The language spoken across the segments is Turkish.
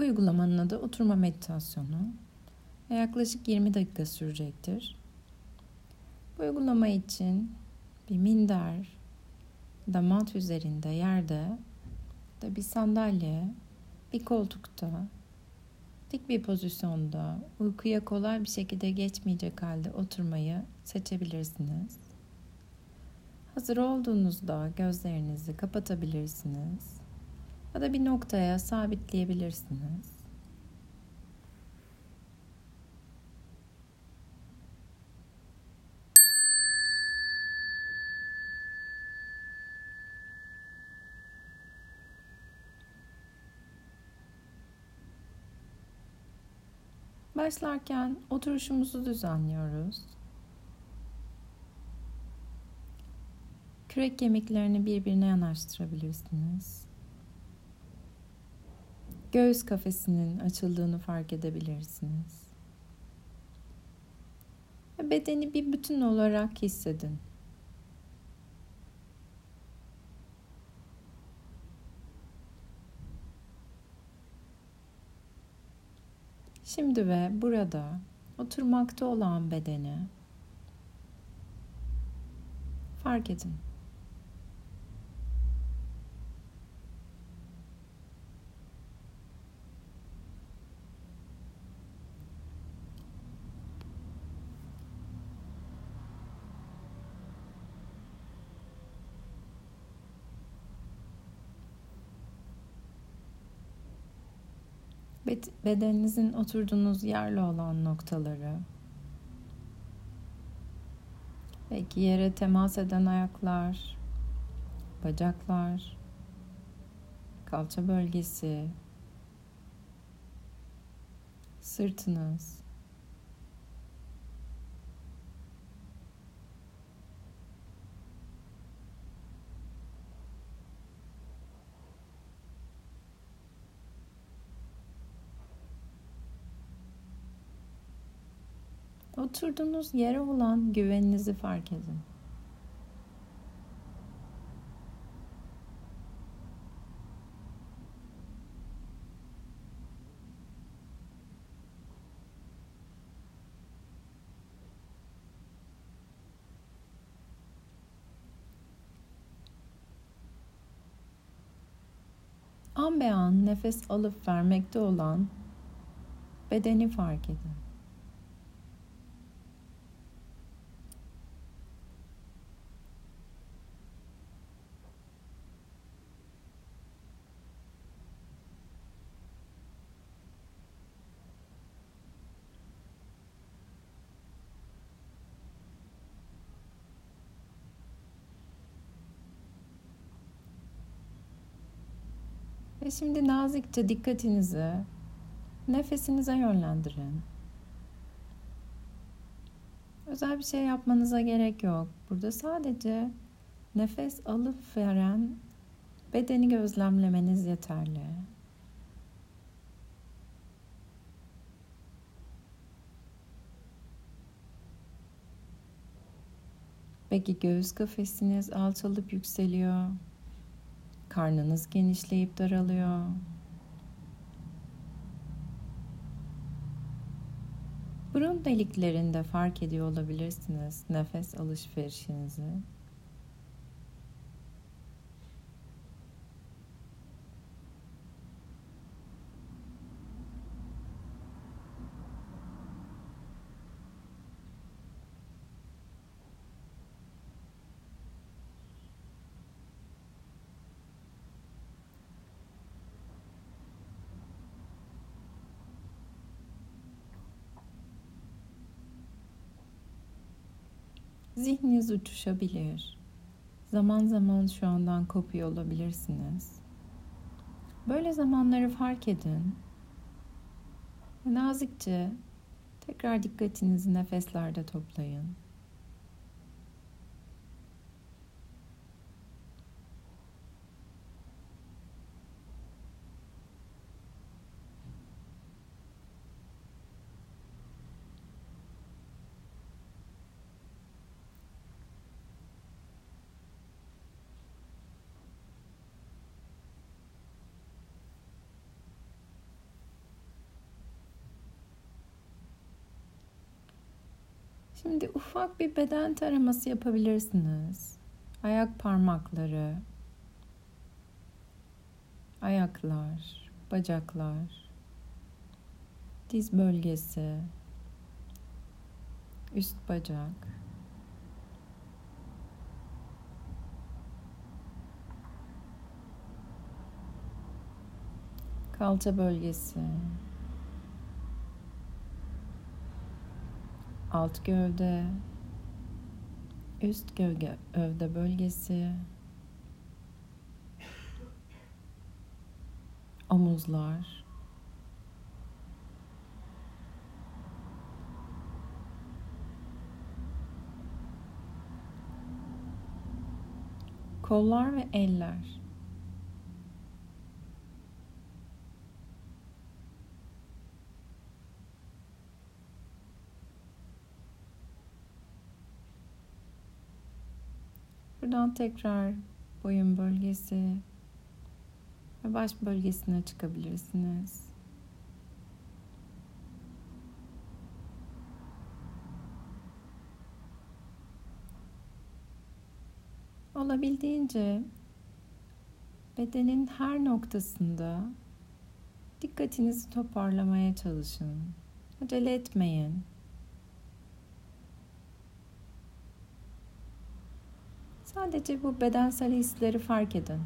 Bu uygulamanın adı oturma meditasyonu ve yaklaşık 20 dakika sürecektir. Bu uygulama için bir minder da mat üzerinde yerde da bir sandalye, bir koltukta, dik bir pozisyonda uykuya kolay bir şekilde geçmeyecek halde oturmayı seçebilirsiniz. Hazır olduğunuzda gözlerinizi kapatabilirsiniz ya da bir noktaya sabitleyebilirsiniz. Başlarken oturuşumuzu düzenliyoruz. Kürek kemiklerini birbirine yanaştırabilirsiniz. Göğüs kafesinin açıldığını fark edebilirsiniz. Bedeni bir bütün olarak hissedin. Şimdi ve burada oturmakta olan bedeni fark edin. Bedeninizin oturduğunuz yerle olan noktaları, belki yere temas eden ayaklar, bacaklar, kalça bölgesi, sırtınız, Oturduğunuz yere olan güveninizi fark edin. An be an nefes alıp vermekte olan bedeni fark edin. Şimdi nazikçe dikkatinizi nefesinize yönlendirin. Özel bir şey yapmanıza gerek yok. Burada sadece nefes alıp veren bedeni gözlemlemeniz yeterli. Belki göğüs kafesiniz alçalıp yükseliyor. Karnınız genişleyip daralıyor. Burun deliklerinde fark ediyor olabilirsiniz nefes alışverişinizi. Zihniniz uçuşabilir. Zaman zaman şu andan kopuyor olabilirsiniz. Böyle zamanları fark edin. Nazikçe tekrar dikkatinizi nefeslerde toplayın. Şimdi ufak bir beden taraması yapabilirsiniz. Ayak parmakları, ayaklar, bacaklar, diz bölgesi, üst bacak, kalça bölgesi, alt gövde, üst gövde, övde bölgesi, omuzlar, kollar ve eller. Buradan tekrar boyun bölgesi ve baş bölgesine çıkabilirsiniz. Olabildiğince bedenin her noktasında dikkatinizi toparlamaya çalışın. Acele etmeyin. Sadece bu bedensel hisleri fark edin.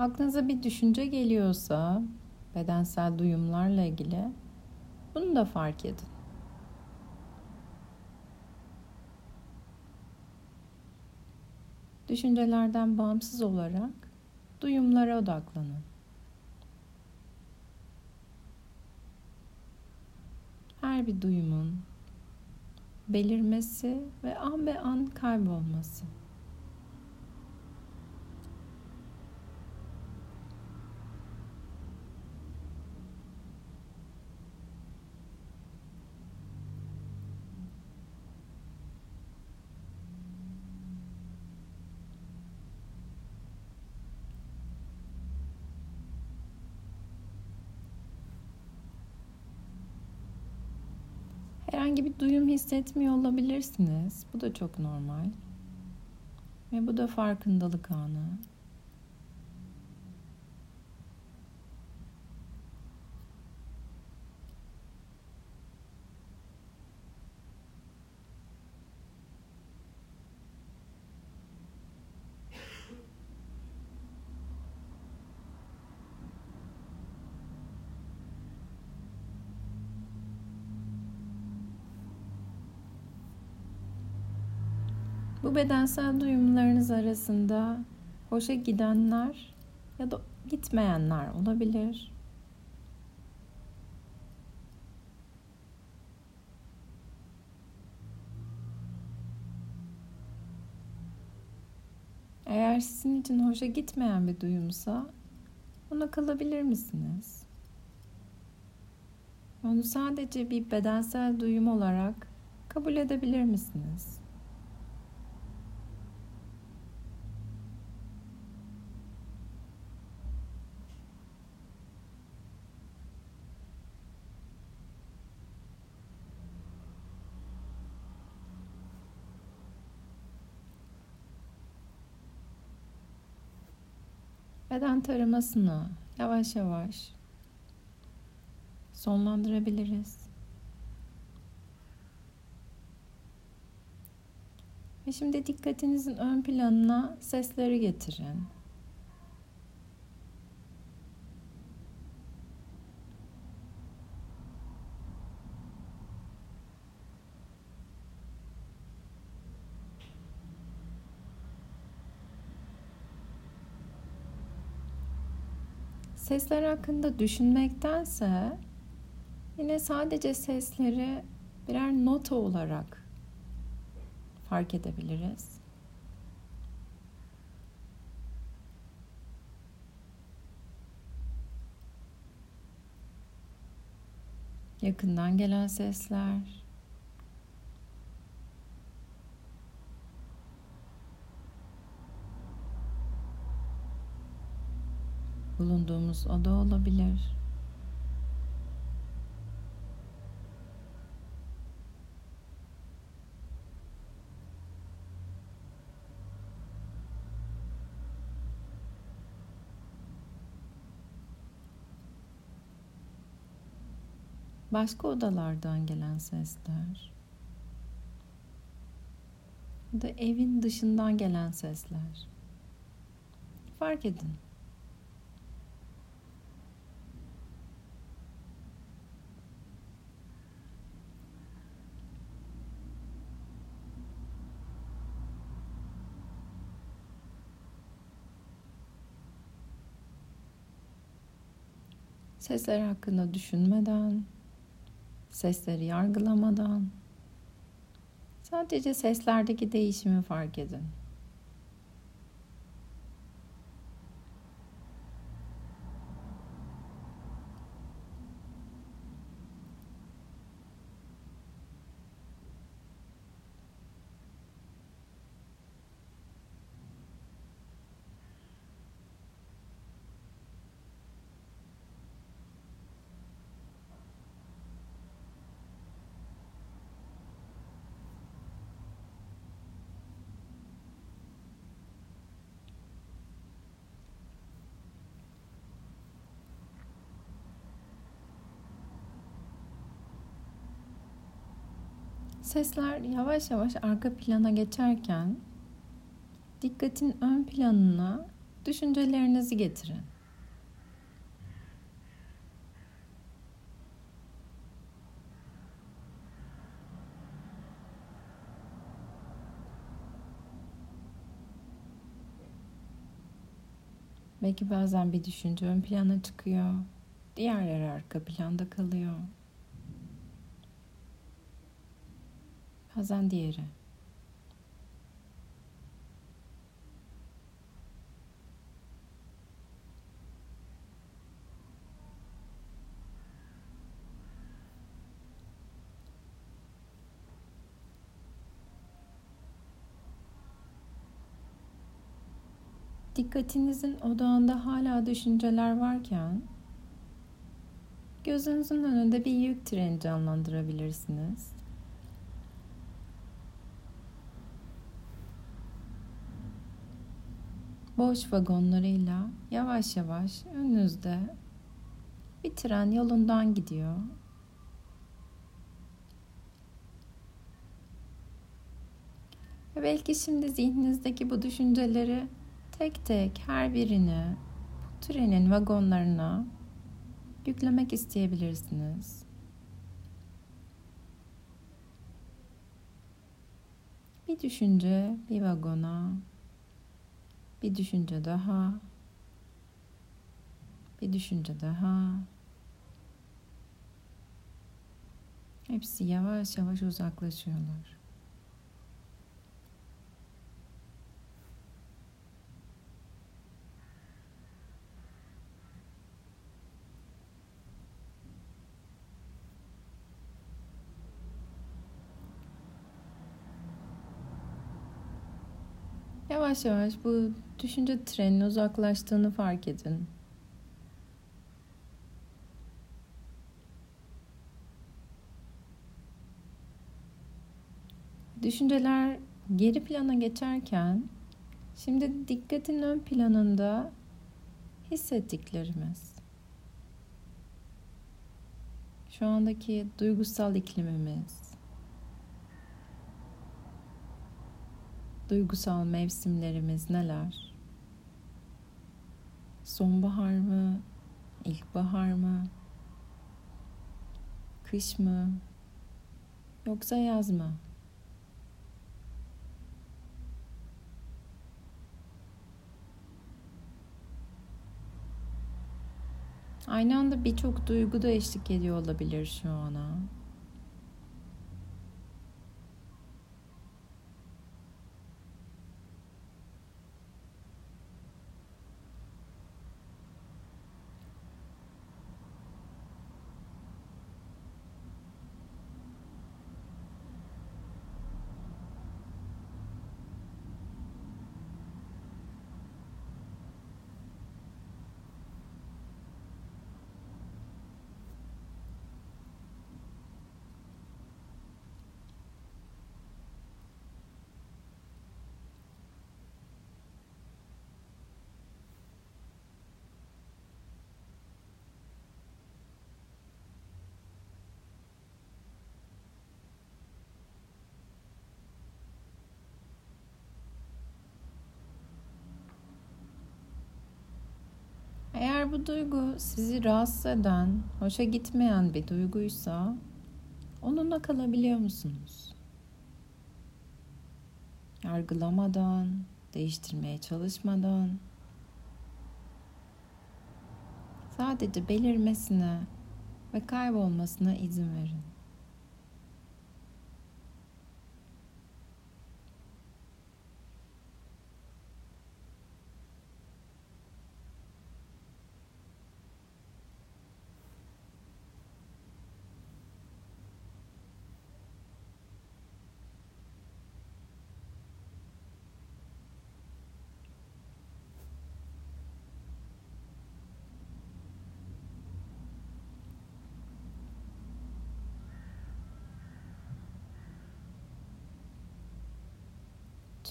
Aklınıza bir düşünce geliyorsa bedensel duyumlarla ilgili bunu da fark edin. Düşüncelerden bağımsız olarak duyumlara odaklanın. Her bir duyumun belirmesi ve an be an kaybolması. Herhangi bir duyum hissetmiyor olabilirsiniz. Bu da çok normal. Ve bu da farkındalık anı. Bu bedensel duyumlarınız arasında hoşa gidenler ya da gitmeyenler olabilir. Eğer sizin için hoşa gitmeyen bir duyumsa ona kalabilir misiniz? Onu sadece bir bedensel duyum olarak kabul edebilir misiniz? Beden taramasını yavaş yavaş sonlandırabiliriz. Ve şimdi dikkatinizin ön planına sesleri getirin. Sesler hakkında düşünmektense yine sadece sesleri birer nota olarak fark edebiliriz. Yakından gelen sesler, bulunduğumuz oda olabilir. Başka odalardan gelen sesler. Ya da evin dışından gelen sesler. Fark edin. Sesler hakkında düşünmeden, sesleri yargılamadan sadece seslerdeki değişimi fark edin. Sesler yavaş yavaş arka plana geçerken dikkatin ön planına düşüncelerinizi getirin. Belki bazen bir düşünce ön plana çıkıyor. Diğerleri arka planda kalıyor. Bazen diğeri. Dikkatinizin odağında hala düşünceler varken gözünüzün önünde bir yük treni canlandırabilirsiniz. Boş vagonlarıyla yavaş yavaş önünüzde bir tren yolundan gidiyor. Ve belki şimdi zihninizdeki bu düşünceleri tek tek her birini bu trenin vagonlarına yüklemek isteyebilirsiniz. Bir düşünce bir vagona, bir düşünce daha. Bir düşünce daha. Hepsi yavaş yavaş uzaklaşıyorlar. Yavaş yavaş bu düşünce treninin uzaklaştığını fark edin. Düşünceler geri plana geçerken şimdi dikkatin ön planında hissettiklerimiz. Şu andaki duygusal iklimimiz. Duygusal mevsimlerimiz neler? Sonbahar mı? İlkbahar mı? Kış mı? Yoksa yaz mı? Aynı anda birçok duygu da eşlik ediyor olabilir şu ana. Eğer bu duygu sizi rahatsız eden, hoşa gitmeyen bir duyguysa onunla kalabiliyor musunuz? Yargılamadan, değiştirmeye çalışmadan sadece belirmesine ve kaybolmasına izin verin.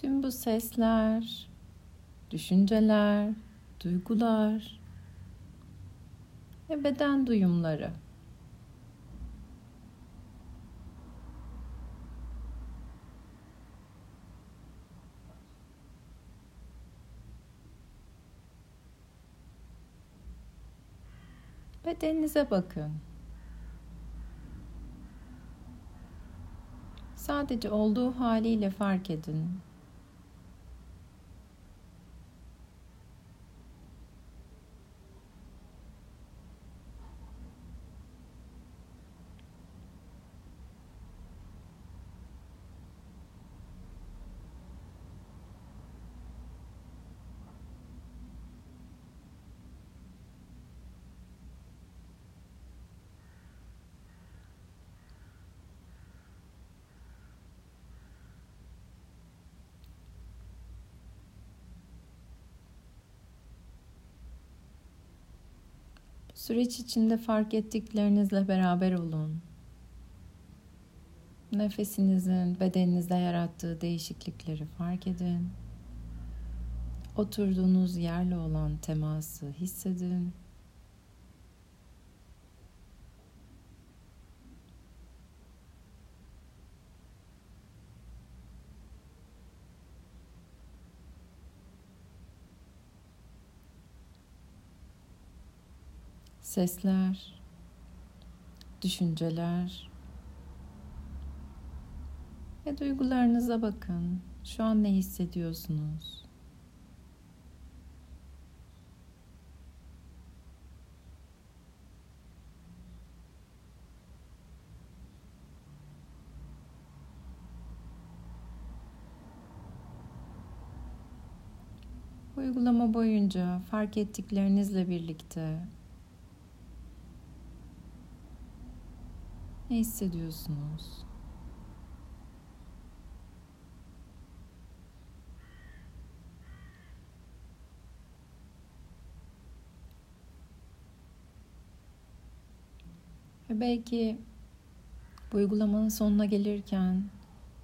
Tüm bu sesler, düşünceler, duygular ve beden duyumları Bedeninize bakın. Sadece olduğu haliyle fark edin. Süreç içinde fark ettiklerinizle beraber olun. Nefesinizin bedeninizde yarattığı değişiklikleri fark edin. Oturduğunuz yerle olan teması hissedin. Sesler, düşünceler ve duygularınıza bakın. Şu an ne hissediyorsunuz? Uygulama boyunca fark ettiklerinizle birlikte Ne hissediyorsunuz? Ve belki bu uygulamanın sonuna gelirken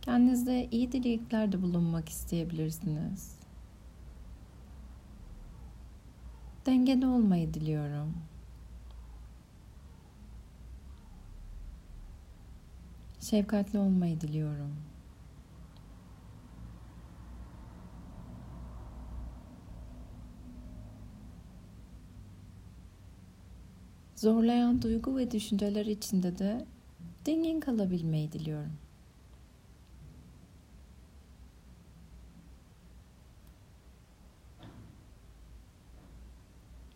kendinizde iyi dileklerde bulunmak isteyebilirsiniz. Dengede olmayı diliyorum. Şefkatli olmayı diliyorum. Zorlayan duygu ve düşünceler içinde de dingin kalabilmeyi diliyorum.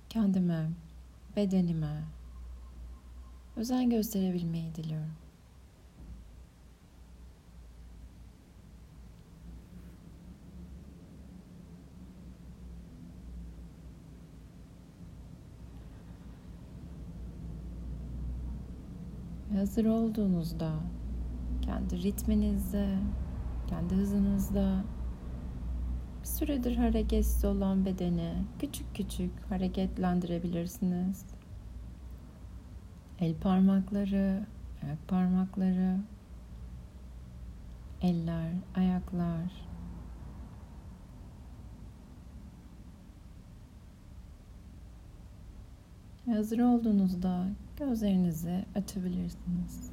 Kendime, bedenime özen gösterebilmeyi diliyorum. Hazır olduğunuzda kendi ritminizde, kendi hızınızda bir süredir hareketsiz olan bedeni küçük küçük hareketlendirebilirsiniz. El parmakları, ayak parmakları, eller, ayaklar, Hazır olduğunuzda Gözlerinizi açabilirsiniz.